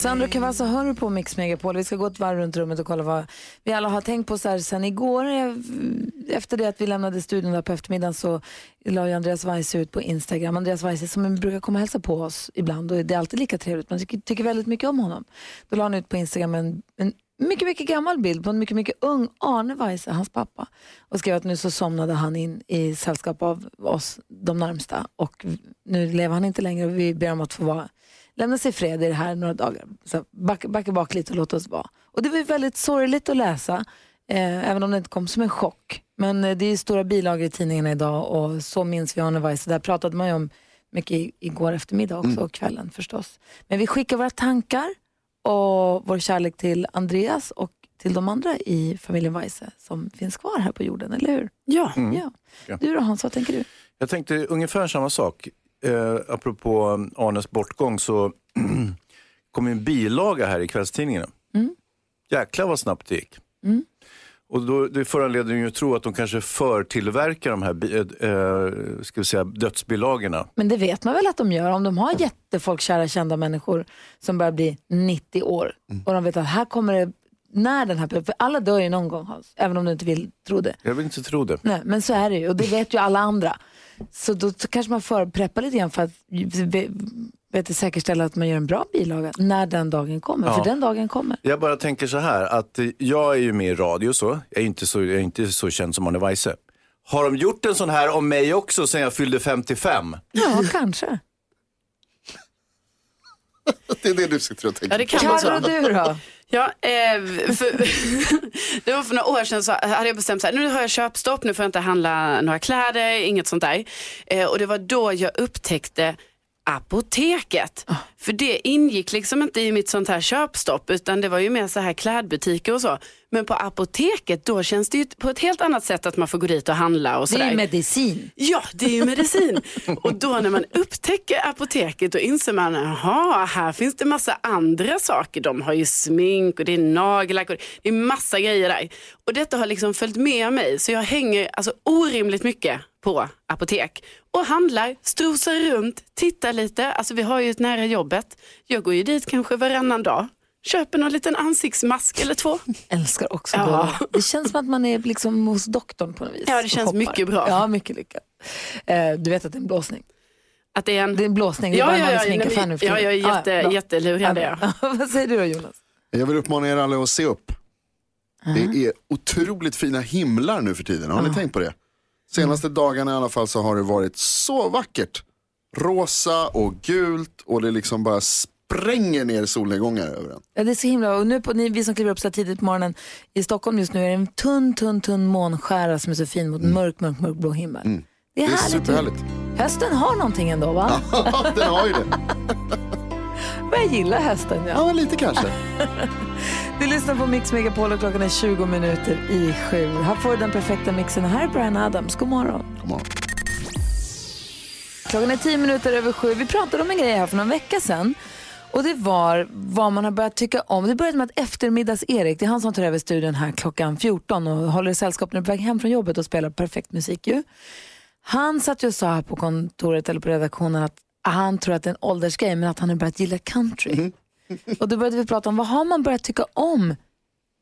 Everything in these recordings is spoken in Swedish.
Sandro Cavazza hör du på Mix Megapol. Vi ska gå ett varv runt rummet och kolla vad vi alla har tänkt på så här sen igår. Eh, efter det att vi lämnade studion där på eftermiddagen så la ju Andreas Weise ut på Instagram. Andreas Weise som brukar komma och hälsa på oss ibland och det är alltid lika trevligt. Man tycker, tycker väldigt mycket om honom. Då la han ut på Instagram en, en mycket, mycket gammal bild på en mycket, mycket ung Arne Weise, hans pappa. Och skrev att nu så somnade han in i sällskap av oss, de närmsta. Och nu lever han inte längre och vi ber om att få vara lämna sig i fred i det här några dagar. Så backa, backa bak lite och låt oss vara. Och det var väldigt sorgligt att läsa, eh, även om det inte kom som en chock. Men eh, det är stora bilagor i tidningarna idag och så minns vi Arne Weise. Där pratade man ju om mycket igår eftermiddag också och kvällen förstås. Men vi skickar våra tankar och vår kärlek till Andreas och till de andra i familjen Weise som finns kvar här på jorden, eller hur? Ja. ja. Du då Hans, vad tänker du? Jag tänkte ungefär samma sak. Eh, apropå Arnes bortgång så kom en bilaga här i kvällstidningarna. Mm. Jäklar vad snabbt det gick. Och då, det föranleder ju att tro att de kanske förtillverkar de här eh, eh, ska vi säga, dödsbilagorna. Men det vet man väl att de gör om de har jättefolkkära kända människor som börjar bli 90 år och de vet att här kommer det, när den här, för alla dör ju någon gång Hans, även om du inte vill tro det. Jag vill inte tro det. Nej, men så är det ju och det vet ju alla andra. Så då så kanske man förpreppar lite grann för att ve- vet, säkerställa att man gör en bra bilaga när den dagen kommer. Ja. För den dagen kommer. Jag bara tänker så här, att jag är ju med i radio så, jag är inte så, jag är inte så känd som Arne Weise. Har de gjort en sån här om mig också sen jag fyllde 55? Ja, kanske. Det är det du sitter och tänker Ja, det kan. Carro, du då? Ja, eh, för, det var för några år sedan så hade jag bestämt så här, nu har jag köpstopp, nu får jag inte handla några kläder, inget sånt där. Eh, och det var då jag upptäckte apoteket. Ah. För det ingick liksom inte i mitt sånt här köpstopp utan det var ju mer så här klädbutiker och så. Men på apoteket då känns det ju på ett helt annat sätt att man får gå dit och handla och Det är sådär. ju medicin. Ja, det är ju medicin. och då när man upptäcker apoteket då inser man, jaha, här finns det massa andra saker. De har ju smink och det är nagellack och det är massa grejer där. Och detta har liksom följt med mig så jag hänger alltså orimligt mycket på apotek och handlar, strosar runt, tittar lite. Alltså vi har ju ett nära jobbet. Jag går ju dit kanske varannan dag. Köper någon liten ansiktsmask eller två. Älskar också Ja. gåvor. Det känns som att man är liksom hos doktorn på något vis. Ja, det känns mycket bra. Ja, mycket lyckat. Eh, du vet att det är en blåsning? Att det är en... Det är en blåsning, det är Ja, bara ja, en ja, ja, nu för ja, jag är jätte- bra. jättelurig, Ja. Vad säger du då Jonas? Jag vill uppmana er alla att se upp. Det är otroligt fina himlar nu för tiden. Har ni tänkt på det? Senaste dagarna i alla fall så har det varit så vackert. Rosa och gult och det liksom bara spränger ner solnedgångar över en. Ja, det är så himla och nu på, ni, vi som kliver upp så här tidigt på morgonen i Stockholm just nu är det en tunn, tunn, tunn månskära som är så fin mot mörk, mörk, mörk blå himmel. Det är, Mm. Det är härligt. superhärligt. Hösten har någonting ändå va? Den har ju det. Men jag gillar hösten. Ja. Ja, lite kanske. Du lyssnar på Mix Megapol och klockan är 20 minuter i sju. Här får du den perfekta mixen. Här är Brian Adams. God morgon. God morgon. Klockan är 10 minuter över sju. Vi pratade om en grej här för någon vecka sedan. Och det var vad man har börjat tycka om. Det började med att eftermiddags-Erik, det är han som tar över studion här klockan 14 och håller sällskap när du är på väg hem från jobbet och spelar perfekt musik ju. Han satt ju och sa här på kontoret eller på redaktionen att han tror att det är en åldersgrej men att han har börjat gilla country. Och då började vi prata om vad har man börjat tycka om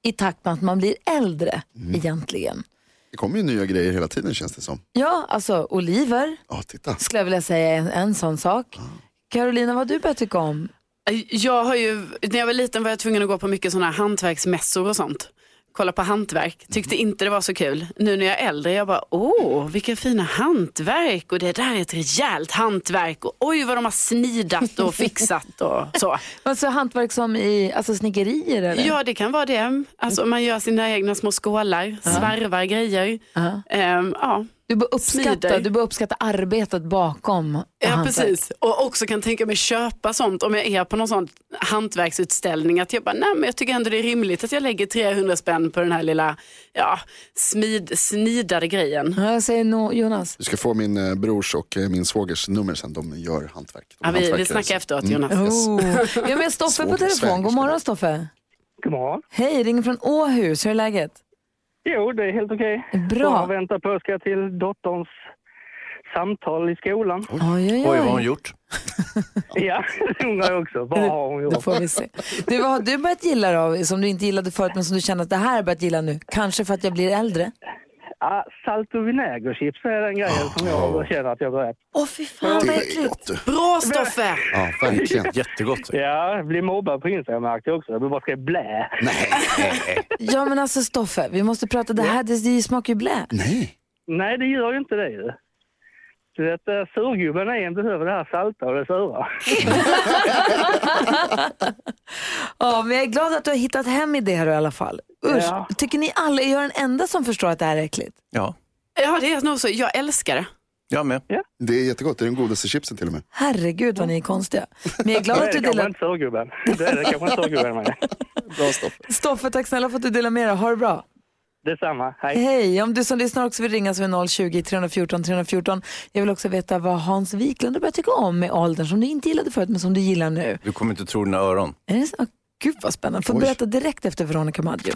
i takt med att man blir äldre egentligen. Det kommer ju nya grejer hela tiden känns det som. Ja, alltså Oliver Ja, titta. skulle jag vilja säga är en, en sån sak. Carolina, vad har du börjat tycka om? Jag har ju, när jag var liten var jag tvungen att gå på mycket sådana här hantverksmässor och sånt. Kolla på hantverk, tyckte inte det var så kul. Nu när jag är äldre, jag bara, åh, vilka fina hantverk och det där är ett rejält hantverk och oj vad de har snidat och fixat och så. Alltså hantverk som i alltså snickerier eller? Ja, det kan vara det. Alltså man gör sina egna små skålar, svarvar grejer. Ja. Ehm, ja, Du bör uppskatta, du bör uppskatta arbetet bakom Ja hantverk. precis, och också kan tänka mig köpa sånt om jag är på någon sån hantverksutställning. Att jag bara, nej men jag tycker ändå det är rimligt att jag lägger 300 spänn på den här lilla ja, smid, snidade grejen. Ja, Jag säger no, Jonas. Du ska få min eh, brors och eh, min svågers nummer sen. De gör hantverk. De Ja, vi, vi snackar så- efteråt Mm. Jonas. Oh. Vi har med Stoffe på telefon. God morgon Stoffe. God morgon. Hej, ringer från Åhus. Hur är läget? Jo, det är helt okej. Bra. Jag väntar på att ska till dotterns samtal i skolan. Oj, oj, Oj, vad har hon oj. gjort? Ja, det undrar jag också. Vad har hon gjort? får vi se. Du, vad har du börjat gilla då, som du inte gillade förut men som du känner att det här har börjat gilla nu? Kanske för att jag blir äldre? Ja, salt och vinägerchips är den grejen som jag känner att jag börjat. Åh fy fan vad äckligt. Bra Stoffe! Ja, verkligen. Jättegott. Ja, jag blir mobbad på Instagram märkte jag också. Jag bara ska blä. Ja men alltså Stoffe, vi måste prata, det här det, det smakar ju blä. Nej. Nej, det gör ju inte det ju. Du vet, eh, surgubben är en behöver det här salta och det sura. Ja men jag är glad att du har hittat hem i det här i alla fall. Usch, Ja. tycker ni alla, är jag den enda som förstår att det här är äckligt? Ja, Ja det är nog så, jag älskar det. jag med. Det är jättegott. Det är den godaste chipsen till och med. Herregud vad ni är konstiga. Men jag är glad Det att är du det kanske delar. inte surgubben. Det är det kanske inte surgubben med. Bra stoff. Stoffe, tack snälla för att du delar med dig. Ha det bra. Detsamma. Hej. Hej, om du som lyssnar också vill ringa så är 020-314 314. Jag vill också veta vad Hans Wiklund har börjat tycka om med åldern som du inte gillade förut men som du gillar nu. Du kommer inte tro dina öron. Är det så? Åh, Gud vad spännande. Får Oj. berätta direkt efter Veronica Maggio.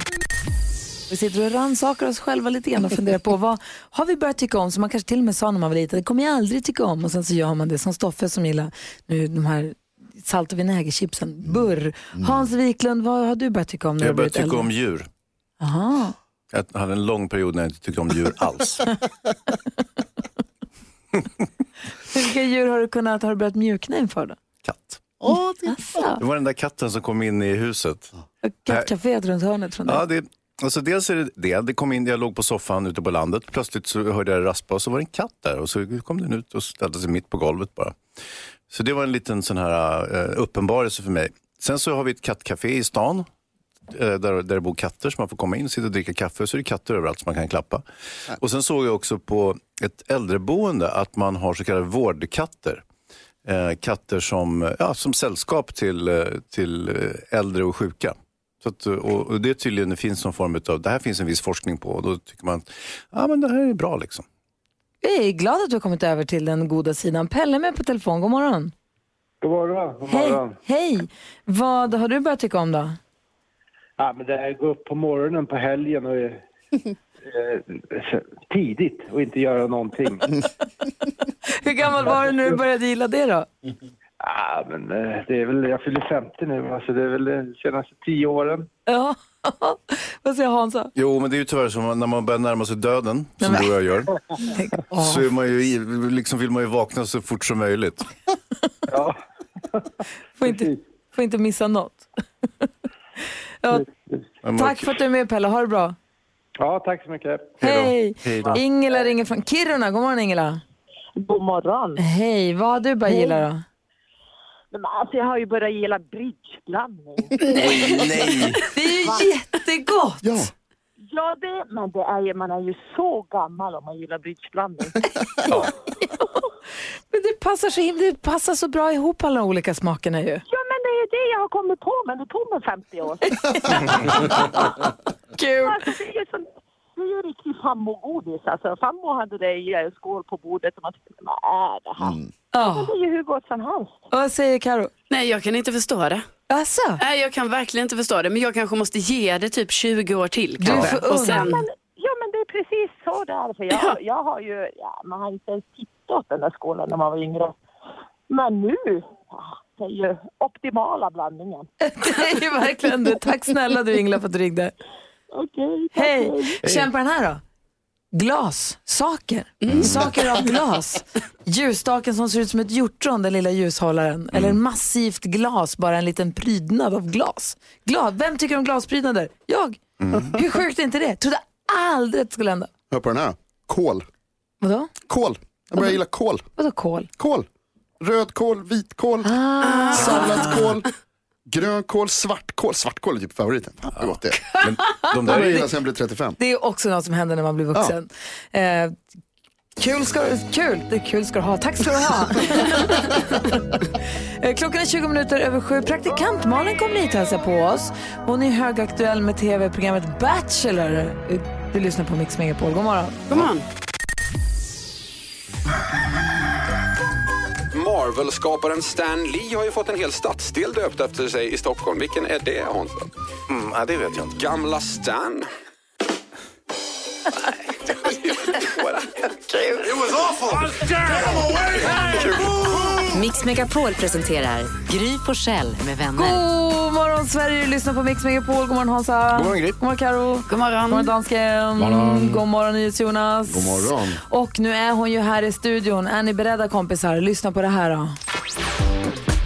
Vi sitter och rannsakar oss själva lite grann och funderar på vad har vi börjat tycka om som man kanske till och med sa när man var liten, det kommer jag aldrig tycka om och sen så gör man det som Stoffe som gillar nu de här salt och vinägerchipsen. Burr. Hans Wiklund, vad har du börjat tycka om när du Jag har börjar blivit tycka äldre? om djur. Aha. Jag hade en lång period när jag inte tyckte om djur alls. Vilka djur har du kunnat, har du börjat mjukna inför då? Katt. Asså. Det var den där katten som kom in i huset. Kattcaféet runt hörnet från dig. Ja, det, alltså dels är det det. det kom in, jag låg på soffan ute på landet. Plötsligt så hörde jag det raspa och så var det en katt där. Och så kom den ut och ställde sig mitt på golvet bara. Så det var en liten sån här uh, uppenbarelse för mig. Sen så har vi ett kattcafé i stan. Eh, Där, där det bor katter så man får komma in och sitta och dricka kaffe. Så är det katter överallt som man kan klappa. Och sen såg jag också på ett äldreboende att man har så kallade vårdkatter. Eh, katter som, ja, som sällskap till, eh, till eh, äldre och sjuka. Så att, och, det tydligen det finns någon form av, det här finns en viss forskning på och då tycker man att ja, men det här är bra. liksom. Jag är glad att du har kommit över till den goda sidan. Pelle med på telefon, god morgon. God morgon. God Hej, morgon. hej. Vad har du börjat tycka om då? Ja, men det här gå upp på morgonen på helgen och eh, eh, tidigt och inte göra någonting. Hur gammal var du när du började gilla det då? Ja, men eh, det är väl, jag fyller 50 nu, alltså det är väl de senaste tio åren. Ja, vad säger Hansa? Jo, men det är ju tyvärr så när man börjar närma sig döden, som du och jag gör, så är man ju, liksom vill man ju vakna så fort som möjligt. Ja, Får inte, får inte missa något. Ja, tack för att du är med Pelle, ha det bra. ja tack så mycket. Hej! Hej då. Ingela ringer från Kiruna, god morgon Ingela. God morgon. Hej, vad har du börjat gilla då? Men alltså, jag har ju börjat gilla bridgeblandning. Oj, nej! Det är ju jättegott! Ja, ja, det, men det är man är ju så gammal om man gillar bridgeblandning. Men det passar så himla, det passar så bra ihop alla olika smakerna ju. ja, är det jag har kommit på, men det tog mig 50 år. Kul! alltså, det är ju som, det är ju riktigt fammogodis. Alltså, fammo hade det i en skål på bordet och man tyckte, vad är det här? Men Ja, det är ju hur gott som helst. vad säger Karo? Nej jag kan inte förstå det. Alltså, Nej jag kan verkligen inte förstå det men jag kanske måste ge det typ 20 år till Du kanske. får Och sen, Men, ja, men det är precis så det är. För jag, jag har ju, ja, man har inte ens tittat åt den där skålen när man var yngre. Men nu, ja, är ju optimala blandningen. det är ju verkligen det. Tack snälla du Ingela för att du ringde. Okej, tack. Hej! Känn på den här då. Glas, saker. Saker av glas. Ljusstaken som ser ut som ett hjortron, den lilla ljushållaren. Eller massivt glas, bara en liten prydnad av glas. glas. Vem tycker om glasprydnader? Jag. Hur sjukt är inte det? Trodde aldrig att det skulle hända. hör på den här. Kål. Vadå? Kål. Jag börjar gilla kål. Vadå kol? Kål. Rödkål, vitkål, Ah. salladskål, grönkål, svartkål. Svartkål är typ favoriten. Fan vad gott det är. Men de där är, sen jag blev 35. Det är också något som händer när man blir vuxen. Eh, Kul ska, kul. Det är kul ska du ha. Tack ska du ha. Eh, Klockan är 20 minuter över sju. Praktikant Malin kommer hit och hälsar på oss. Hon är högaktuell med tv-programmet Bachelor. Du lyssnar på Mix Megapol. God morgon. God morgon. Marvel-skaparen Stan Lee har ju fått en hel stadsdel döpt efter sig i Stockholm. Vilken är det, Hans? Mm, ja, det vet jag inte. Gamla Stan? Mix Megapol presenterar Gry Forssell med vänner. God morgon Sverige, du lyssnar på Mix Megapol. God morgon Hansa. God morgon, Gry. God morgon Karo. God morgon. God morgon dansken. God morgon Jonas. God morgon. Och nu är hon ju här i studion. Är ni beredda kompisar? Lyssna på det här då.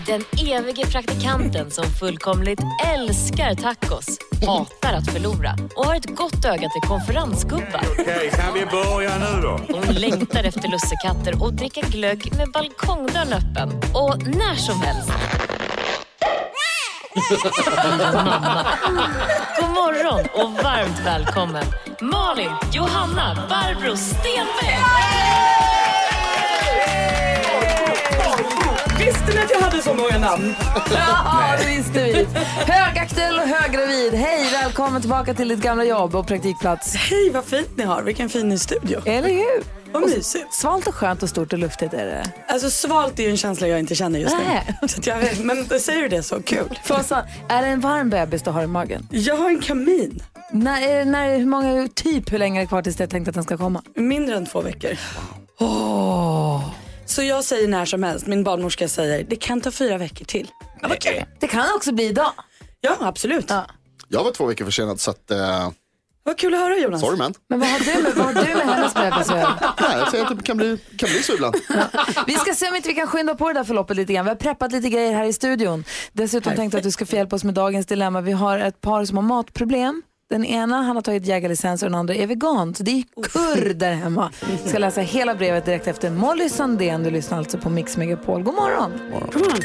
Den evige praktikanten som fullkomligt älskar tacos, hatar att förlora och har ett gott öga till konferensgubbar. Okej, kan vi börja nu då? Hon längtar efter lussekatter och dricker glögg med balkongdörren öppen. Och när som helst. God morgon och varmt välkommen Malin, Johanna, Barbro Stenbeck. Visste ni att jag hade så många namn? Ja, det visste vi. Högaktuell och höggravid. Hej, välkommen tillbaka till ditt gamla jobb och praktikplats. Hej, vad fint ni har. Vilken fin ny studio. Eller hur? Vad mysigt. Svalt och skönt och stort och luftigt är det. Alltså svalt är ju en känsla jag inte känner just Nej. nu. Så jag vet, men säger du det så kul. Fåsa, är det en varm bebis du har i magen? Jag har en kamin. När, när, hur många, typ hur länge är det kvar tills jag tänkte att den ska komma? Mindre än två veckor. Så jag säger när som helst. Min barnmorska säger det kan ta fyra veckor till. Ja, vad kul. Det kan också bli idag. Ja, absolut. Ja. Jag var två veckor försenad så att, eh, Vad kul att höra Jonas. sorry man. Men vad har du med, vad har du med hennes bebis att göra? Nej, jag säger att det kan bli, kan bli så ibland. Vi ska se om inte vi kan skynda på det där förloppet lite grann. Vi har preppat lite grejer här i studion. Dessutom tänkte jag att du ska få hjälpa oss med dagens dilemma. Vi har ett par som har matproblem. Den ena han har tagit jägarlicens och den andra är vegan. Så det är kurr där hemma. Jag ska läsa hela brevet direkt efter Molly Sandén. Du lyssnar alltså på Mix Megapol. God morgon. God morgon.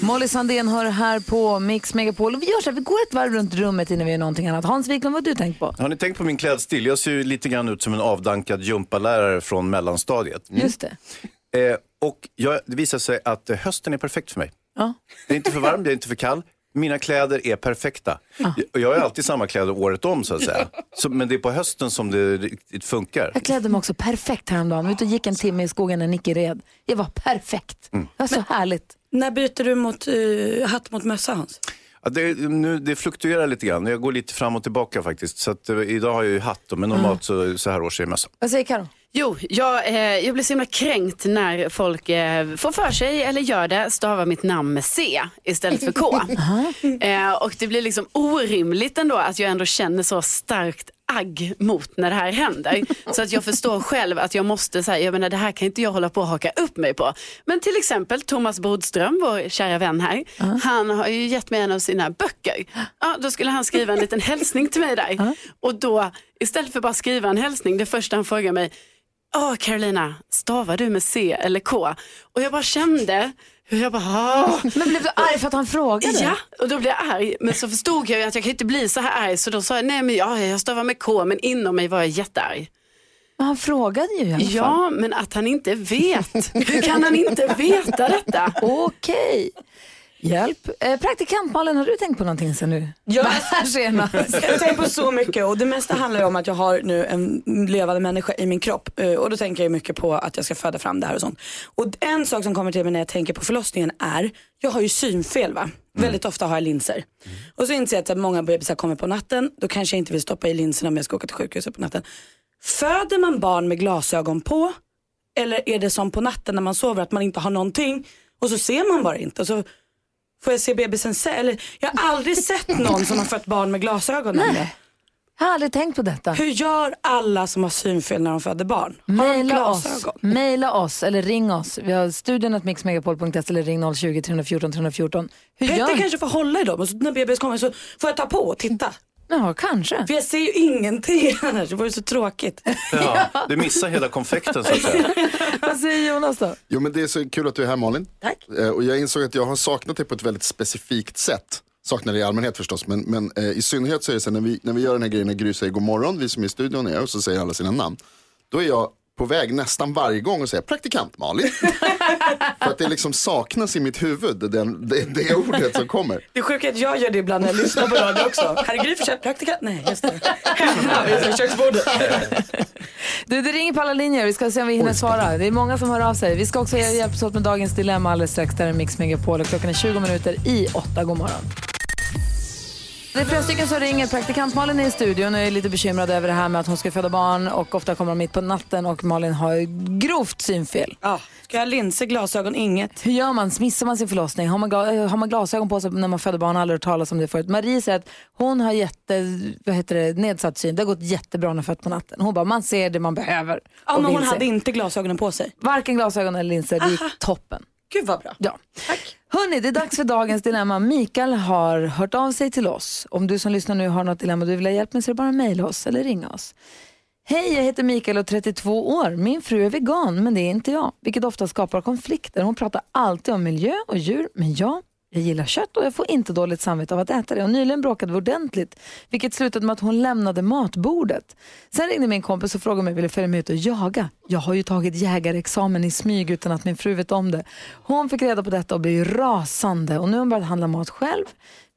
Molly Sandén hör här på Mix Megapol. Och vi gör så här, vi går ett varv runt rummet innan vi gör någonting annat. Hans Wiklund, vad har du tänkt på? Har ni tänkt på min klädstil? Jag ser ju lite grann ut som en avdankad gympalärare från mellanstadiet. Just det. Eh, och jag, det visar sig att hösten är perfekt för mig. Ja. Det är inte för varm, det är inte för kall. Mina kläder är perfekta. Jag, jag har alltid samma kläder året om så att säga. Så, men det är på hösten som det riktigt funkar. Jag klädde mig också perfekt häromdagen. Vi var ute och gick en timme i skogen när Nicky red. Jag var perfekt. Det var så härligt. När byter du mot, eh, hatt mot mössa Hans? Ja, det, nu, det fluktuerar lite grann. Jag går lite fram och tillbaka faktiskt. Så att, eh, idag har jag ju hatt, men normalt så, så här års är det mössa. Vad säger Karo? Jo, jag, eh, jag blir så himla kränkt när folk eh, får för sig, eller gör det, stavar mitt namn med C istället för K. eh, och det blir liksom orimligt ändå att jag ändå känner så starkt agg mot när det här händer. Så att jag förstår själv att jag måste säga, jag menar det här kan inte jag hålla på och haka upp mig på. Men till exempel Thomas Bodström, vår kära vän här, han har ju gett mig en av sina böcker. Ja, då skulle han skriva en liten hälsning till mig där. Och då, istället för bara skriva en hälsning, det första han frågar mig, Åh Carolina, stavar du med C eller K? Och jag bara kände hur jag bara, "Åh." Men blev du arg för att han frågade? Ja, och då blev jag arg. Men så förstod jag ju att jag kan inte bli så här arg. Så då sa jag, nej men ja, jag stavar med K. Men inom mig var jag jättearg. Men han frågade ju i alla fall. Ja, men att han inte vet. Hur kan han inte veta detta? Okej. Hjälp. Eh, praktikant Malin, har du tänkt på någonting sen nu? Ja. Senast. Jag tänker på så mycket och det mesta handlar om att jag har nu en levande människa i min kropp Eh, och då tänker jag mycket på att jag ska föda fram det här och sånt. Och en sak som kommer till mig när jag tänker på förlossningen är, jag har ju synfel va? Väldigt ofta har jag linser. Och så inser jag att här, många bebisar kommer på natten, då kanske jag inte vill stoppa i linserna om jag ska åka till sjukhuset på natten. Föder man barn med glasögon på eller är det som på natten när man sover att man inte har någonting och så ser man bara inte och så får jag se bebisen se eller Jag har aldrig sett någon som har fött barn med glasögon Nej. Jag har aldrig tänkt på detta. Hur gör alla som har synfel när de föder barn? Maila oss, maila oss eller ring oss. Vi har studion mixmegapol.se eller ring 020 314 314. Hur Petter gör kanske får hålla i dem och så när bebis kommer så får jag ta på och titta. Ja, kanske. För jag ser ju ingenting annars, det vore så tråkigt. Ja, du missar hela konfekten så att säga. Vad säger Jonas då? Jo men det är så kul att du är här Malin. Tack. Eh, och jag insåg att jag har saknat dig på ett väldigt specifikt sätt. Saknar det i allmänhet förstås, men, men eh, i synnerhet så är det så när vi, när vi gör den här grejen när Gry säger god morgon, vi som är i studion är och så säger alla sina namn. Då är jag på väg nästan varje gång att säga praktikant Malin. För att det liksom saknas i mitt huvud, den, det, det ordet som kommer. Det är sjukt att jag gör det ibland när jag lyssnar på radio också. Herregud, för praktikant. Nej, just det. Hemma vid köksbordet. Du, det ringer på alla linjer. Vi ska se om vi hinner svara. Det är många som hör av sig. Vi ska också hjälpas åt med dagens dilemma alldeles strax. Där är Mix Megapol och klockan är 20 minuter i åtta. God morgon. Det är flera stycken som ringer. Praktikant Malin är i studion och är lite bekymrad över det här med att hon ska föda barn och ofta kommer de mitt på natten och Malin har grovt synfel. Ja, ska jag ha linser, glasögon, inget? Hur gör man? Missar man sin förlossning? Har man, gla- har man glasögon på sig när man föder barn? Aldrig hört talas om det förut. Marie säger att hon har jätte, vad heter det, nedsatt syn. Det har gått jättebra när hon fött på natten. Hon bara, man ser det man behöver. Ja, men hon se. hade inte glasögonen på sig. Varken glasögon eller linser. Det gick toppen. Gud vad bra. Ja. Hörni, det är dags för dagens dilemma. Mikael har hört av sig till oss. Om du som lyssnar nu har något dilemma du vill ha hjälp med så är det bara mejla oss eller ringa oss. Hej, jag heter Mikael och är 32 år. Min fru är vegan, men det är inte jag, vilket ofta skapar konflikter. Hon pratar alltid om miljö och djur, men jag, jag gillar kött och jag får inte dåligt samvete av att äta det. Och nyligen bråkade vi ordentligt, vilket slutade med att hon lämnade matbordet. Sen ringde min kompis och frågade om jag ville följa med ut och jaga. Jag har ju tagit jägarexamen i smyg utan att min fru vet om det. Hon fick reda på detta och blev rasande och nu har hon börjat handla mat själv,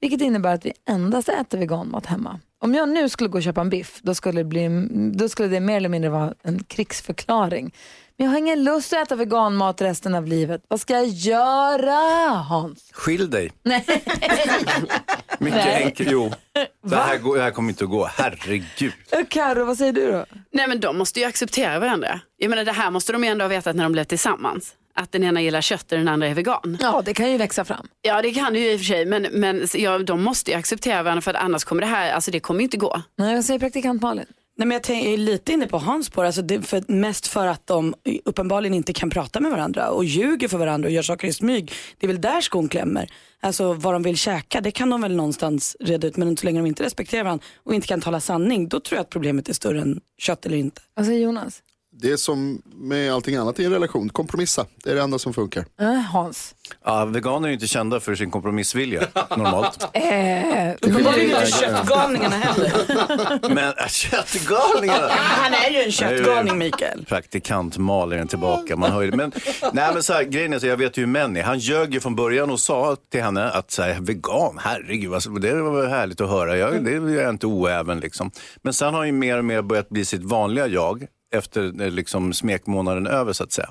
vilket innebär att vi endast äter veganmat hemma. Om jag nu skulle gå och köpa en biff, då skulle, det bli, då skulle det mer eller mindre vara en krigsförklaring. Men jag har ingen lust att äta veganmat resten av livet. Vad ska jag göra, Hans? Skilj dig. Nej. Mycket Nej. enkelt. Jo, det här, går, det här kommer inte att gå. Herregud. Karo, vad säger du då? Nej men de måste ju acceptera varandra. Jag menar det här måste de ju ändå ha vetat när de blev tillsammans. Att den ena gillar kött och den andra är vegan. Ja, det kan ju växa fram. Ja det kan det ju i och för sig men, men ja, de måste ju acceptera varandra för att annars kommer det här, alltså det kommer ju inte gå. Nej, jag säger praktikant Malin. Nej, men jag tänk- jag är lite inne på Hans spår, alltså det, för, mest för att de uppenbarligen inte kan prata med varandra och ljuger för varandra och gör saker i smyg. Det är väl där skon klämmer. Alltså vad de vill käka, det kan de väl någonstans reda ut men så länge de inte respekterar varandra och inte kan tala sanning, då tror jag att problemet är större än kött eller inte. Vad säger Jonas? Det är som med allting annat i en relation, kompromissa. Det är det enda som funkar. Äh, Hans? Ja, veganer är ju inte kända för sin kompromissvilja normalt. Eh, uppenbarligen inte köttgalningarna heller. Men äh, köttgalningarna. Han är ju en köttgalning Mikael. Praktikant Malin är tillbaka. Man hör ju, men, nej, men så här, grejen är så, jag vet ju hur män är. Han ljög ju från början och sa till henne att så här, vegan, herregud, alltså, det var väl härligt att höra. Jag, det är jag inte oäven liksom. Men sen har han ju mer och mer börjat bli sitt vanliga jag efter eh, liksom, smekmånaden över så att säga.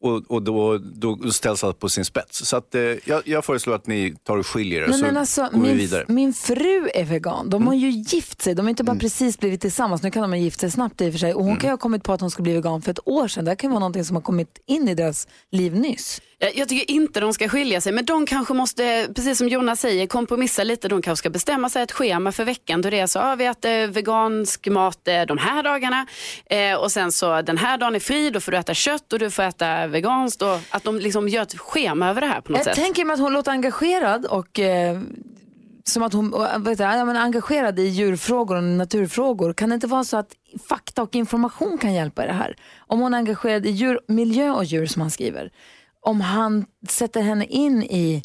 Och, och då, då ställs allt på sin spets. Så att, eh, jag, jag föreslår att ni tar och skiljer er Nej, så men alltså, går vi min, vidare. min fru är vegan. De har ju gift sig. De har inte bara precis blivit tillsammans. Nu kan de ha gift sig snabbt i och för sig. Och hon kan ju ha kommit på att hon ska bli vegan för ett år sedan. Det här kan vara någonting som har kommit in i deras liv nyss. Jag, jag tycker inte de ska skilja sig men de kanske måste, precis som Jonas säger, kompromissa lite. De kanske ska bestämma sig ett schema för veckan då det är så, ja, vi äter vegansk mat eh, de här dagarna eh, och sen så den här dagen är fri, då får du äta kött och du får äta veganskt. Och att de liksom gör ett schema över det här på något Jag sätt. tänker mig att hon låter engagerad och eh, som att hon vet jag, ja, men engagerad i djurfrågor och naturfrågor. Kan det inte vara så att fakta och information kan hjälpa i det här? Om hon är engagerad i djur, miljö och djur som han skriver. Om han sätter henne in i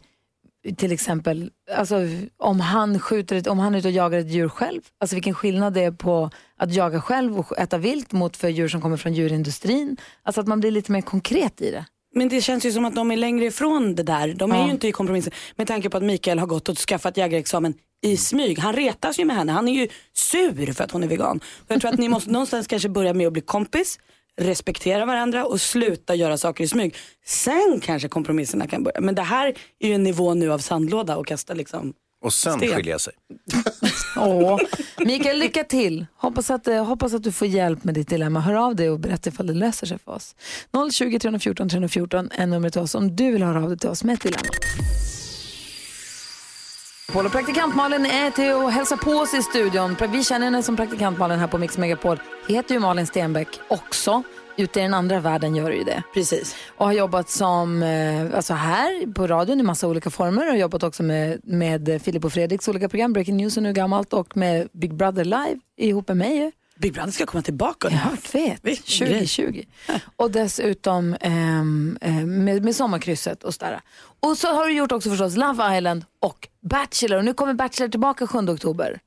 till exempel, alltså, om, han skjuter ett, om han är ute och jagar ett djur själv. Alltså vilken skillnad det är på att jaga själv och äta vilt mot för djur som kommer från djurindustrin. Alltså att man blir lite mer konkret i det. Men det känns ju som att de är längre ifrån det där. De är Ja. ju inte i kompromissen. Med tanke på att Mikael har gått och skaffat jägarexamen i smyg. Han retas ju med henne. Han är ju sur för att hon är vegan. Och jag tror att ni måste någonstans kanske börja med att bli kompis, respektera varandra och sluta göra saker i smyg. Sen kanske kompromisserna kan börja. Men det här är ju en nivå nu av sandlåda och kasta liksom Och sen sten. skilja sig. Åh. Mikael, lycka till. Hoppas att, eh, hoppas att du får hjälp med ditt dilemma. Hör av dig och berätta ifall det löser sig för oss. 020 314 314 är numret till oss om du vill höra av dig till oss med ett dilemma. Paul och praktikant Malin är till att hälsa på oss i studion. Vi känner henne som praktikant Malin här på Mix Megapol. Heter ju Malin Stenbeck också. Ute i den andra världen gör ju det. Precis. Och har jobbat som, eh, alltså här på radion i massa olika former. Och jobbat också med, med Filip och Fredriks olika program, Breaking News och nu gammalt. Och med Big Brother Live ihop med mig. Big Brother ska komma tillbaka. Jag vet, Vilken grej. 2020. Och dessutom ehm, eh, med, med sommarkrysset och sådär. Och så har du gjort också förstås Love Island och Bachelor. Och nu kommer Bachelor tillbaka 7 oktober.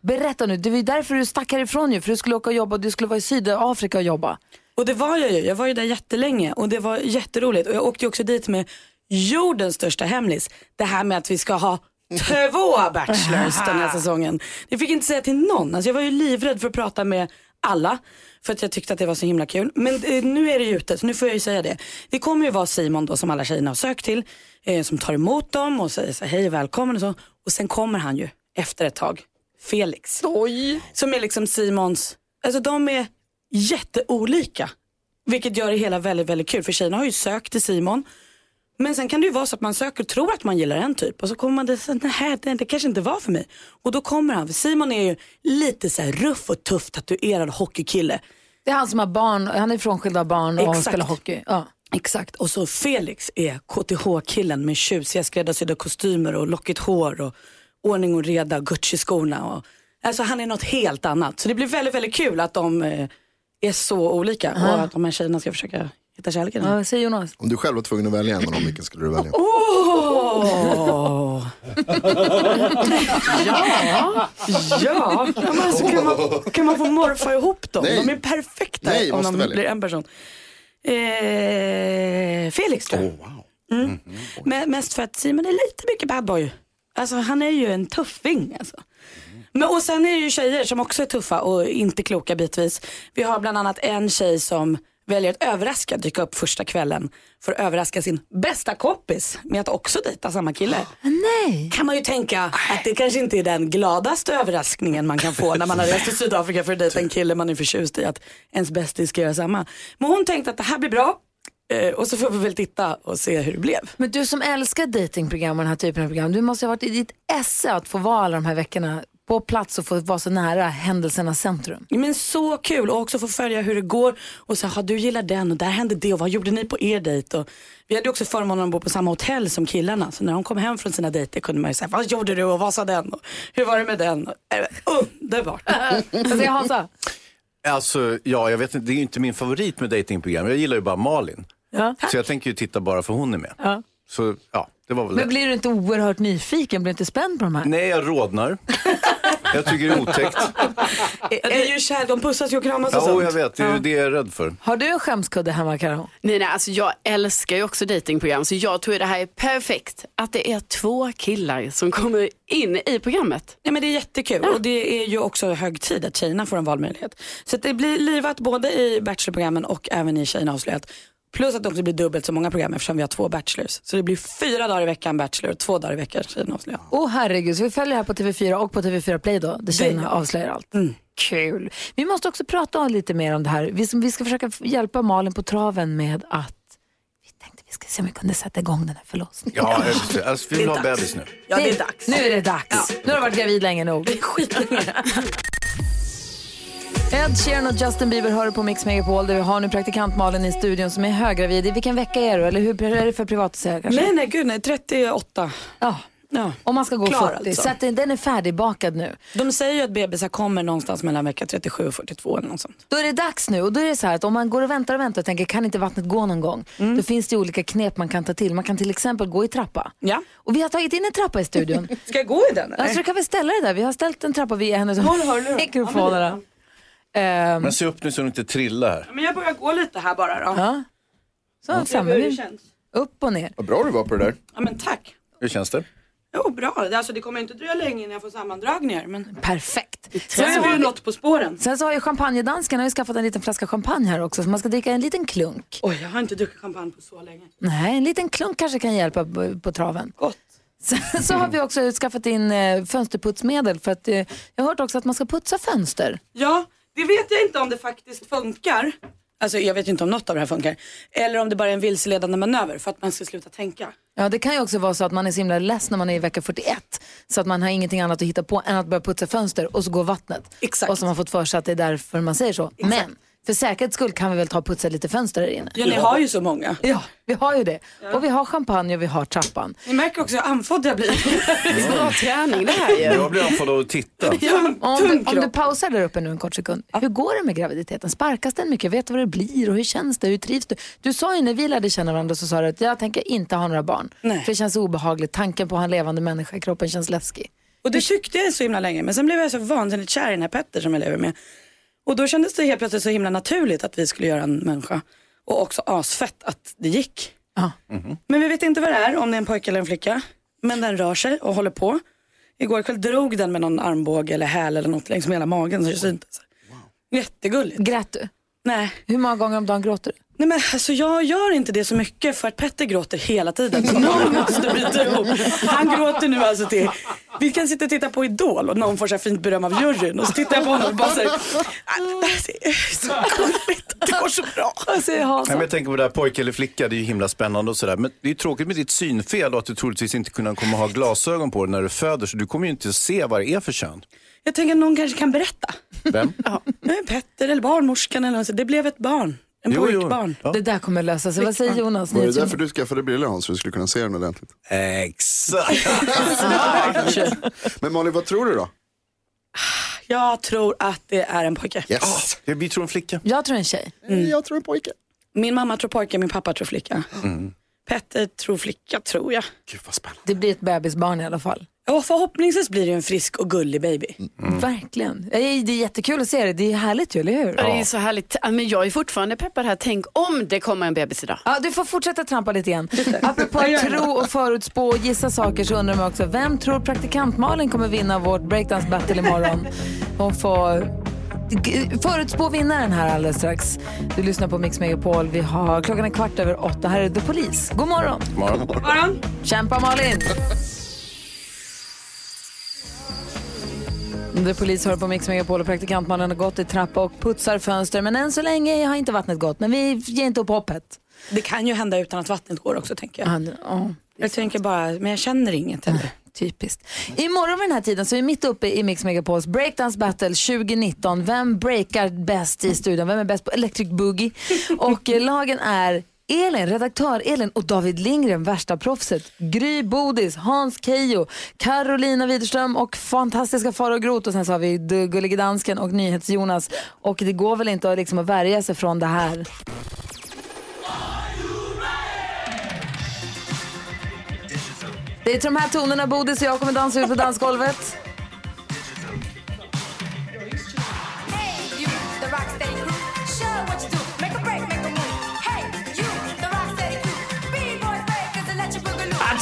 Berätta nu, det var ju därför du stack härifrån ju. För du skulle åka och jobba, du skulle vara i Sydafrika och jobba. Och det var jag ju. Jag var ju där jättelänge och det var jätteroligt. Och jag åkte ju också dit med jordens största hemlis. Det här med att vi ska ha två bachelors den här säsongen. Det fick inte säga till någon. Alltså jag var ju livrädd för att prata med alla. För att jag tyckte att det var så himla kul. Men eh, nu är det ju ute så nu får jag ju säga det. Det kommer ju vara Simon då som alla tjejerna har sökt till. Eh, som tar emot dem och säger så här, hej välkommen och så. Och sen kommer han ju efter ett tag. Felix. Oj. Som är liksom Simons, alltså de är jätteolika. Vilket gör det hela väldigt, väldigt kul. För tjejerna har ju sökt till Simon. Men sen kan det ju vara så att man söker och tror att man gillar en typ och så kommer man det så nej det, det kanske inte var för mig. Och då kommer han, för Simon är ju lite så här ruff och tuff tatuerad hockeykille. Det är han som har barn, han är frånskild av barn och Exakt. spelar hockey. Ja. Exakt, och så Felix är KTH-killen med tjusiga skräddarsydda kostymer och lockigt hår och ordning och reda, Gucci-skorna. Och, alltså han är något helt annat. Så det blir väldigt, väldigt kul att de eh, är så olika Aha. och att de här tjejerna ska försöka hitta kärleken. Ja, säger Jonas. Om du själv var tvungen att välja en av dem, vilken skulle du välja? Åh! ja, ja. Men alltså, kan, man, kan man få morfa ihop dem? Nej. De är perfekta Nej, om måste de välja. blir en person. Eh, Felix tror jag. Mm. Men mest för att Simon är lite mycket bad boy. Alltså han är ju en tuffing alltså. Men, och sen är det ju tjejer som också är tuffa och inte kloka bitvis. Vi har bland annat en tjej som väljer att överraska, dyka upp första kvällen för att överraska sin bästa kompis med att också dejta samma kille. Nej. Kan man ju tänka att det kanske inte är den gladaste överraskningen man kan få när man har rest till Sydafrika för att dejta en kille man är förtjust i att ens bästis ska göra samma. Men hon tänkte att det här blir bra eh, och så får vi väl titta och se hur det blev. Men du som älskar datingprogram och den här typen av program, du måste ha varit i ditt esse att få vara alla de här veckorna på plats och få vara så nära händelsernas centrum. Men så kul och också få följa hur det går och så har du gillar den och där hände det och vad gjorde ni på er dejt? Och vi hade också förmånen att bo på samma hotell som killarna så när de kom hem från sina dejter kunde man ju säga vad gjorde du och vad sa den och hur var det med den? Och, äh, underbart. Vad säger Hansa? Alltså, ja, jag vet inte, det är ju inte min favorit med datingprogram. Jag gillar ju bara Malin. Ja. Så jag tänker ju titta bara för hon är med. Ja. Så ja, det var väl Men det. blir du inte oerhört nyfiken? Blir du inte spänd på de här? Nej, jag rodnar. jag tycker det är otäckt. Ja, det är ju kär, de pussas ju och kramas och Ja, sånt. jag vet. Det är ju det jag är rädd för. Har du en skämskudde hemma Karo? Nej, nej, alltså jag älskar ju också datingprogram så jag tror det här är perfekt. Att det är två killar som kommer in i programmet. Ja, men det är jättekul och det är ju också hög tid att tjejerna får en valmöjlighet. Så att det blir livat både i Bachelorprogrammen och även i Tjejerna avslöjat. Plus att det också blir dubbelt så många program eftersom vi har två Bachelors. Så det blir fyra dagar i veckan Bachelor och två dagar i veckan Tjejerna avslöjat. Åh herregud, så vi följer här på TV4 och på TV4 Play då, där tjejerna avslöjar allt. Mm. Kul. Vi måste också prata lite mer om det här. Vi, vi ska försöka hjälpa Malin på traven med att vi tänkte vi ska se om vi kunde sätta igång den här förlossningen. Ja, alltså, vi vill ha bebis nu. Ja, det är dags. Nu är det dags. Nu har du varit gravid länge nog. Ed Sheeran och Justin Bieber hör på Mix Megapol där vi har nu praktikant Malin i studion som är höggravid. I vilken vecka är du? Eller hur är det för privat kanske? Nej, nej, gud nej, 38. Ja. Ja. Om man ska gå Klar 40. alltså. Så att den den är färdigbakad nu. De säger ju att bebisar kommer någonstans mellan vecka 37 och 42 eller något sånt. Då är det dags nu och då är det så här att om man går och väntar och väntar och tänker kan inte vattnet gå någon gång? Då finns det olika knep man kan ta till. Man kan till exempel gå i trappa. Ja. Och vi har tagit in en trappa i studion. Ska jag gå i den? alltså, du kan väl ställa dig där. Vi har ställt en trappa vid hennes Håll hörlurar. Ehm, Men se upp nu så du inte trillar här. Men jag börjar gå lite här bara då. ja. Så, framme. hur det känns. Upp och ner. Vad bra du var på det där. Ja men tack. Hur känns det? Jo bra, alltså, det kommer inte dröja länge innan jag får sammandragningar men Perfekt. sen så, har vi, något på spåren. sen så har ju champagnedansken har ju skaffat en liten flaska champagne här också. Så man ska dricka en liten klunk. Oj, jag har inte druckit champagne på så länge. Nej, en liten klunk kanske kan hjälpa på, på traven. Gott. Sen så har vi också skaffat in eh, fönsterputsmedel för att eh, jag har hört också att man ska putsa fönster. Ja, det vet jag inte om det faktiskt funkar. Alltså jag vet ju inte om något av det här funkar. Eller om det bara är en vilseledande manöver för att man ska sluta tänka. Ja, det kan ju också vara så att man är så himla less när man är i vecka 41 så att man har ingenting annat att hitta på än att börja putsa fönster och så går vattnet. Exakt. Och så har man fått för sig att det är därför man säger så. Men för säkerhets skull kan vi väl ta och putsa lite fönster där inne. Ja, ni har ju så många. Ja, vi har ju det. Och vi har champagne och vi har trappan. Ni märker också hur andfådd jag blir. Bra träning det här ju. Jag blir andfådd av att titta. ja, Om du, om du pausar där uppe nu en kort sekund. Hur går det med graviditeten? Sparkas den mycket? Vet du vad det blir och hur känns det? Hur trivs du? Du sa ju när vi lärde känna varandra så sa du att jag tänker inte ha några barn. Nej. För det känns obehagligt. Tanken på att ha en levande människa i kroppen känns läskig. Och det tyckte jag så himla länge men sen blev jag så vansinnigt kär i den här Petter som jag lever med. Och då kändes det helt plötsligt så himla naturligt att vi skulle göra en människa. Och också asfett att det gick. Men vi vet inte vad det är, om det är en pojke eller en flicka. Men den rör sig och håller på. Igår kväll drog den med någon armbåge eller häl eller något längs med hela magen så det syntes. Jättegulligt. Grät du? Nej. Hur många gånger om dagen gråter du? Nej men alltså jag gör inte det så mycket för att Petter gråter hela tiden. Så någon måste bita ihop. Han gråter nu alltså till, vi kan sitta och titta på Idol och någon får så här fint beröm av juryn och så tittar jag på honom och bara här, "Ah, det är så gulligt, det går så bra. Alltså, jag Nej, men jag tänker på det här pojke eller flicka, det är ju himla spännande och sådär. Men det är ju tråkigt med ditt synfel och att du troligtvis inte kommer kommer ha glasögon på dig när du föder. Så du kommer ju inte att se vad det är för kön. Jag tänker att någon kanske kan berätta. Vem? Ja, Petter eller barnmorskan eller något, så det blev ett barn. En Jo, jo. pojkbarn. Ja. Det där kommer lösa sig. Vad säger Jonas? Var det därför du skaffade brillor Hans, för att du skulle kunna se den ordentligt? Exakt. Men Malin, vad tror du då? Jag tror att det är en pojke. Yes. Vi tror en flicka. Jag tror en tjej. Jag tror en pojke. Min mamma tror pojke, min pappa tror flicka. Petter tror flicka, tror jag. Gud vad spännande. Det blir ett bebisbarn i alla fall. Ja, förhoppningsvis blir det en frisk och gullig baby. Verkligen. Eh, Det är jättekul att se det. Det är härligt ju, eller hur? Ja. Det är så härligt. Men jag är fortfarande peppad här. Tänk om det kommer en bebis idag. Ja, du får fortsätta trampa lite igen. Apropå att tro och förutspå och gissa saker så undrar man också, vem tror praktikant Malin kommer vinna vårt breakdance battle imorgon? Hon får förutspå vinnaren här alldeles strax. Du lyssnar på Mix Megapol. Vi har, klockan är kvart över åtta. Här är The Police. God morgon! Morgon. morgon. Kämpa Malin! The Police hör på Mix Megapol och praktikantmannen har gått i trappa och putsar fönster. Men än så länge har inte vattnet gått. Men vi ger inte upp hoppet. Det kan ju hända utan att vattnet går också tänker jag. Ja, ja. Jag tänker bara, men jag känner inget heller. Typiskt. Imorgon vid den här tiden så är vi mitt uppe i Mix Megapols Breakdance Battle 2019. Vem breakar bäst i studion? Vem är bäst på Electric Boogie? Och eh, lagen är Elin, redaktör Elin och David Lindgren, värsta proffset. Gry Bodis, Hans Kejo, Carolina Widerström och fantastiska Farao Groth. Och sen så har vi D- Gullige Dansken och NyhetsJonas. Och det går väl inte att, liksom, att värja sig från det här. Det är till de här tonerna Bodis och jag kommer dansa ut på dansgolvet.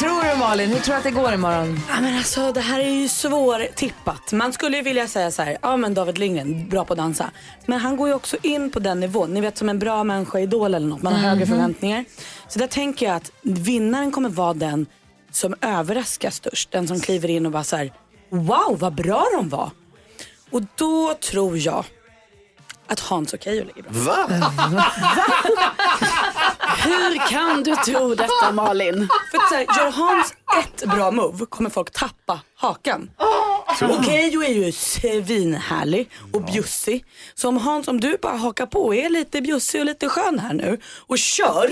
Vad tror du Malin? Hur tror du att det går imorgon? Ja, men alltså, det här är ju svårtippat. Man skulle ju vilja säga så här, ja men David Lindgren, bra på att dansa. Men han går ju också in på den nivån. Ni vet som en bra människa i Idol eller något, man har högre Mhm. förväntningar. Så där tänker jag att vinnaren kommer vara den som överraskar störst. Den som kliver in och bara så här, wow vad bra de var. Och då tror jag att Hans och Keyyo ligger bra. Va? Hur kan du tro detta Malin? För att så här, gör Hans ett bra move kommer folk tappa hakan. Och Keyyo är ju svinhärlig och bjussig. Så om Hans, om du bara hakar på och är lite bjussig och lite skön här nu och kör,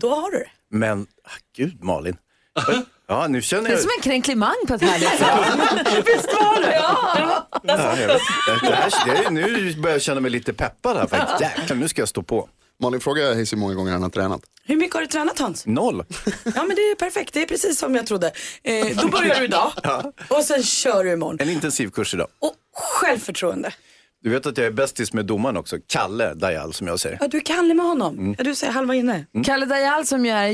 då har du det. Men, ah, gud Malin. Ja, nu känner Det är jag... som en kränklimang på ett härligt sätt. Visst var det? Ja. Ja, jag det här, det är, nu börjar jag känna mig lite peppad här faktiskt. Jäklar, nu ska jag stå på. Malin, fråga Hayes hur många gånger han har tränat. Hur mycket har du tränat Hans? Noll. Ja men det är perfekt, det är precis som jag trodde. Eh, då börjar du idag Ja. och sen kör du imorgon. En intensiv kurs idag. Och självförtroende. Du vet att jag är bästis med domaren också, Kalle Dajal som jag säger. Ja, du är Kalle med honom. Mm. Ja, du säger halva inne. Kalle Dajal som ju är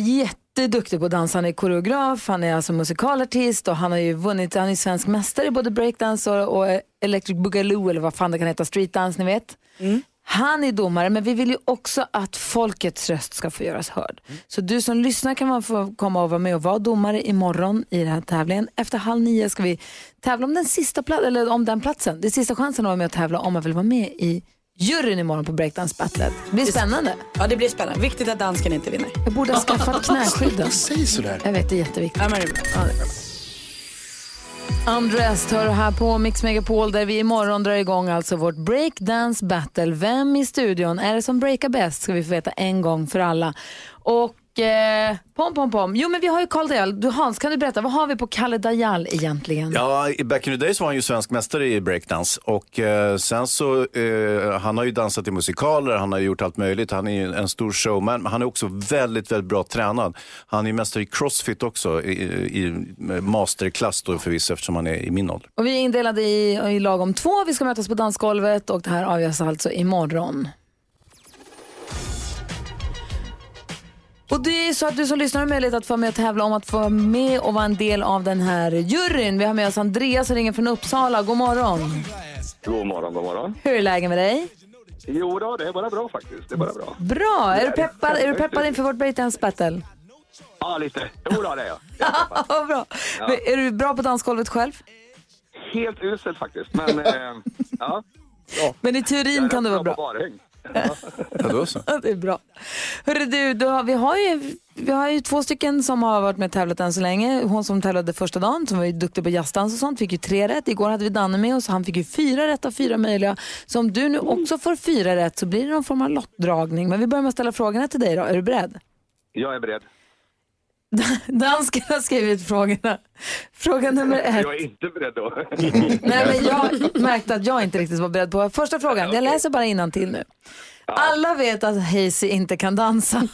jätteduktig på att dansa. Han är koreograf, han är alltså musikalartist och han har ju vunnit, han är svensk mästare i både breakdance och, och Electric Boogaloo eller vad fan det kan heta, streetdance ni vet. Han är domare men vi vill ju också att folkets röst ska få göras hörd. Så du som lyssnar kan man få komma och vara med och vara domare imorgon i den här tävlingen. Efter halv nio ska vi tävla om den sista platsen, eller om den platsen. Det är sista chansen att vara med och tävla om man vill vara med i juryn imorgon på Breakdance Battlet. Det blir spännande. Ja det blir spännande. Viktigt att dansken inte vinner. Jag borde ha skaffat knäskydden. Säg sådär. Jag vet, det är jätteviktigt. Ja, men det är bra. Ja, det är bra. Undressed hör här på Mix Megapol där vi imorgon drar igång alltså vårt breakdance battle. Vem i studion är det som breakar bäst ska vi få veta en gång för alla. Och Och eh, pom pom pom. Jo men vi har ju Karl Dajal. Du Hans, kan du berätta, vad har vi på Kalle Dajal egentligen? Ja, i back in the days var han ju svensk mästare i breakdance och eh, sen så, eh, han har ju dansat i musikaler, han har gjort allt möjligt, han är ju en stor showman, men han är också väldigt, väldigt bra tränad. Han är mästare i crossfit också, i, i masterklass då förvisso eftersom han är i min ålder. Och vi är indelade i, i lag om två. Vi ska mötas på dansgolvet och det här avgörs alltså imorgon. Och det är så att du som lyssnar har möjlighet att få med och tävla om att få med och vara en del av den här juryn. Vi har med oss Andreas som ringer från Uppsala. God morgon. God morgon, god morgon. Hur är läget med dig? Jo då, det är bara bra faktiskt. Det är bara bra. Bra. Är du peppad, är du peppad inför vårt breakdance battle? Ja, lite. Jo då, det är jag. Ja, bra. Ja. Men Är du bra på dansgolvet själv? Helt uselt faktiskt, men eh, ja. ja. Men i teorin kan du vara bra. Ja, då så. Det är bra. Hörru du, du har, vi, har ju, vi har ju två stycken som har varit med och tävlat än så länge. Hon som tävlade första dagen, som var ju duktig på jazzdans och sånt, fick ju tre rätt. Igår hade vi Danne med oss, han fick ju fyra rätt av fyra möjliga. Så om du nu också får fyra rätt så blir det någon form av lottdragning. Men vi börjar med att ställa frågorna till dig då. Är du beredd? Jag är beredd. Dansken har skrivit frågorna. Fråga nummer ett. Jag är inte beredd då. Nej, men jag märkte att jag inte riktigt var beredd på första frågan. Jag läser bara till nu. Alla vet att Hazy inte kan dansa.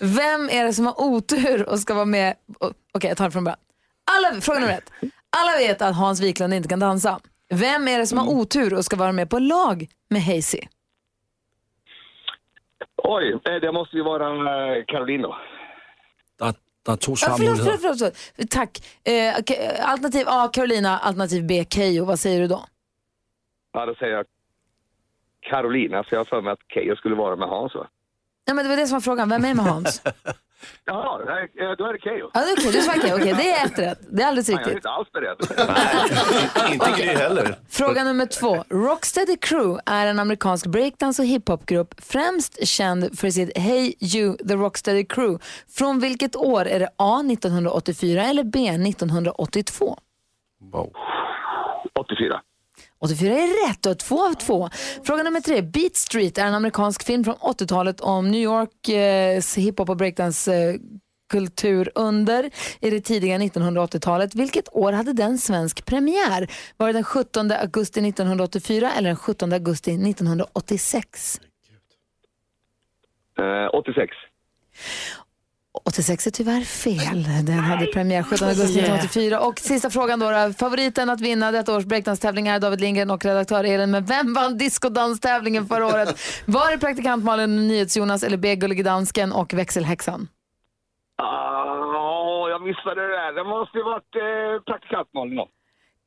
Vem är det som har otur och ska vara med? Okej, jag tar det från början. Alla, fråga nummer ett. Alla vet att Hans Wiklund inte kan dansa. Vem är det som har otur och ska vara med på lag med Hazy? Oj, eh, det måste ju vara eh, Caroline då. Der, der er to Ja, förlåt, förlåt, förlåt, förlåt. Tack. Eh, okej, alternativ A, Carolina. Alternativ B, Keyyo. Vad säger du då? Ja, då säger jag Carolina, för jag har för mig att Keyyo skulle vara med Hans va? Nej, men det var det som var frågan. Vem är med Hans? Ja, nej, då är det Keyyo. Ja, det är okej. Keyyo. Okej, det är ett rätt. Det är alldeles Nej, jag är riktigt. inte alls beredd. Inte Gry heller. Fråga nummer två. Rocksteady Crew är en amerikansk breakdance och hiphopgrupp främst känd för sitt Hey You, The Rocksteady Crew. Från vilket år är det A 1984 eller B 1982? Wow. 84. 84 är rätt, och två av två. Fråga nummer tre. Beat Street är en amerikansk film från 80-talet om New Yorks eh, hiphop och breakdance eh, kultur under i det tidiga 1980-talet. Vilket år hade den svensk premiär? Var det den 17 augusti 1984 eller den 17 augusti 1986? Eh, 86. 86 är tyvärr fel. Den hade premiär 17 augusti 1984. Och sista frågan då, då. Favoriten att vinna detta års breakdance-tävling är David Lindgren och redaktör Elin. Men vem vann discodanstävlingen förra året? Var det praktikant Malin, NyhetsJonas eller B. Gullige Dansken och växelhäxan? Ja, jag missade det där. Det måste ju varit eh, praktikant Malin då.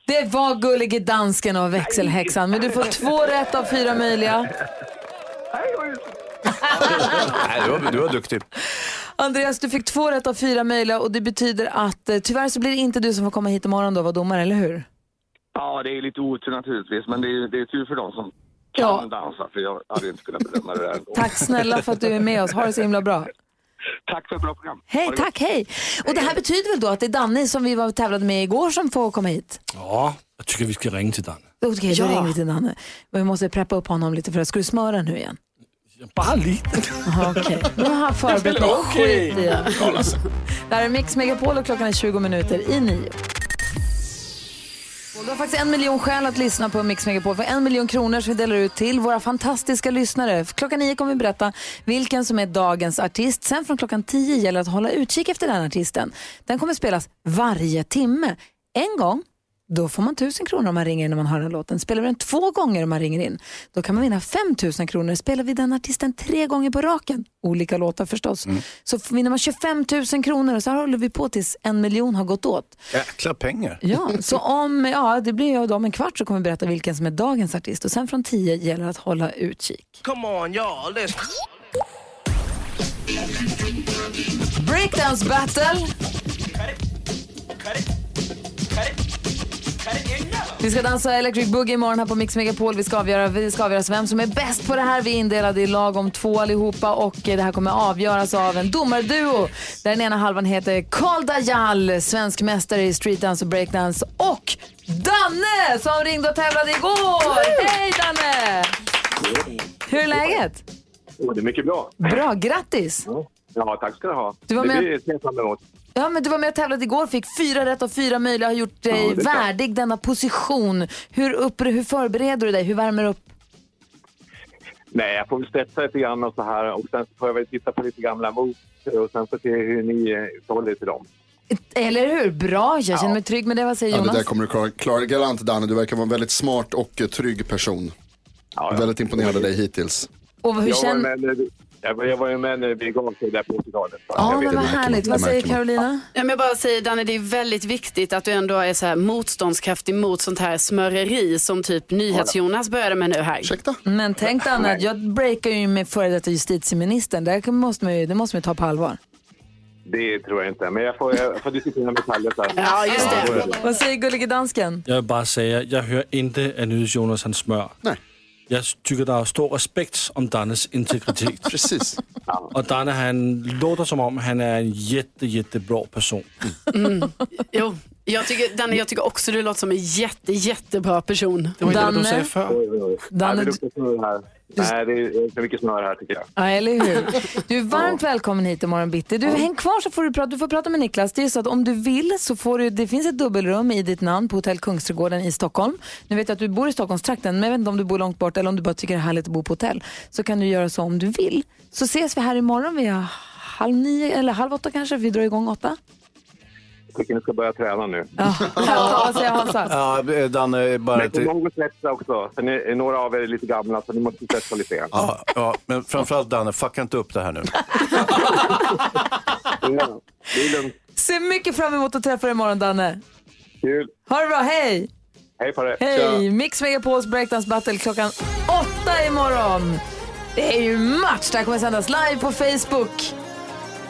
Det var Gullige Dansken och växelhäxan. Men du får två rätt av fyra möjliga. Nej, du var, du var duktig. Andreas, du fick två rätt av fyra möjliga och det betyder att eh, tyvärr så blir det inte du som får komma hit imorgon då och vara domare, eller hur? Ja, det är lite otur naturligtvis, men det är, det är tur för dem som kan Ja. dansa, för jag hade inte kunnat bedöma det där ändå. Tack snälla för att du är med oss. Ha det så himla bra. Tack för ett bra program. Hej, Ha det gott. tack, hej. Och det här betyder väl då att det är Danny som vi var tävlade med igår som får komma hit? Ja, jag tycker vi ska ringe till Danne. Okej, då Ja. ringer vi till Danne. Men vi måste preppa upp honom lite för det. Ska du smöra nu igen? Bara lite. Okej, nu har han förberett mig. Skit i det. Det här är Mix Megapol och klockan är 20 minuter i nio. Du har faktiskt en miljon skäl att lyssna på Mix Megapol för en miljon kronor som vi delar ut till våra fantastiska lyssnare. Klockan nio kommer vi berätta vilken som är dagens artist. Sen från klockan tio gäller det att hålla utkik efter den artisten. Den kommer spelas varje timme. En gång då får man tusen kronor om man ringer in när man hör den låten. Spelar vi den två gånger om man ringer in, då kan man vinna 5 000 kronor. Spelar vi den artisten tre gånger på raken, olika låtar förstås, så vinner man 25 000 kronor och så här håller vi på tills en miljon har gått åt. Jäkla pengar. Ja, så om, ja det blir ju då om en kvart så kommer vi berätta vilken som är dagens artist och sen från tio gäller det att hålla utkik. Come on, y'all. Let's. Breakdance battle. Vi ska dansa Electric Boogie imorgon här på Mix Megapol. Vi ska avgöra, vi ska avgöras vem som är bäst på det här. Vi är indelade i lag om två allihopa och det här kommer avgöras av en domarduo. Där den ena halvan heter Karl Dajal, svensk mästare i streetdance och breakdance och Danne som ringde och tävlade igår. Hej Danne! Hur är läget? Oh, det är mycket bra. Bra, grattis! Ja, tack ska du ha. Du var det med- blir ser jag fram emot. Ja, men du var med och tävlade igår, fick fyra rätt av fyra möjliga, har gjort dig Ja, det värdig denna position. Hur, upp, hur förbereder du dig? Hur värmer du upp? Nej, jag får väl spetsa lite grann och så här. Och sen får jag väl titta på lite gamla mot och sen så se hur ni eh, förhåller er till dem. Eller hur? Bra, jag känner mig trygg med det. Vad säger Ja, det Jonas? där kommer du klara, klara galant Danne. Du verkar vara en väldigt smart och eh, trygg person. Väldigt imponerad av dig hittills. Och hur jag, känner- var med, när- jag, var- jag var ju med när vi gav sig där på 80-talet. så Ja, men vad härligt. Vad säger Carolina? Ja, men jag bara säger Danne, det är väldigt viktigt att du ändå är så här motståndskraftig mot sånt här smöreri som typ NyhetsJonas började med nu här. Ursäkta? Men tänk dig Anna, jag breakar ju med före detta justitieministern. Det måste man ju, det måste man ju ta på allvar. Det tror jag inte, men jag får, jag får diskutera med Kalle sen. Ja, just det. Vad säger gullige dansken? Jag vill bara säga, jag hör inte att nu Jonas han smör. Nej. Jag tycker det är stor respekt om Dannes integritet. Precis. Och Danne han låter som om han är en jätte, jättebra person. Mm. Jo, jag tycker, Danne, jag tycker också du låter som en jätte, jättebra person. Det var inte vad du Danne? sa förr. Danne, Nej, det är för mycket snurr här tycker jag. Ja, eller hur? Du är varmt välkommen hit imorgon bitti. Du, häng kvar så får du prata, du får prata med Niklas. Det är så att om du vill så får du, det finns ett dubbelrum i ditt namn på Hotell Kungsträdgården i Stockholm. Nu vet jag att du bor i Stockholmstrakten, men jag vet inte om du bor långt bort eller om du bara tycker det är härligt att bo på hotell. Så kan du göra så om du vill. Så ses vi här imorgon vid halv nio eller halv åtta kanske, vi drar igång åtta. Jag tycker ni ska börja träna nu. Ja, säger Hansa? Ja, eh, Danne, bara Men kom ihåg att svetsa också. För ni, några av er är lite gamla så ni måste svetsa lite grann. Ja, ja, men framförallt Danne, fucka inte upp det här nu. Ja, det är lugnt. Ser mycket fram emot att träffa dig imorgon Danne. Kul. Ha det bra, hej! Hej på det. Hej! Mix Megapols Breakdance Battle klockan åtta imorgon. Det är ju match. Det här kommer sändas live på Facebook.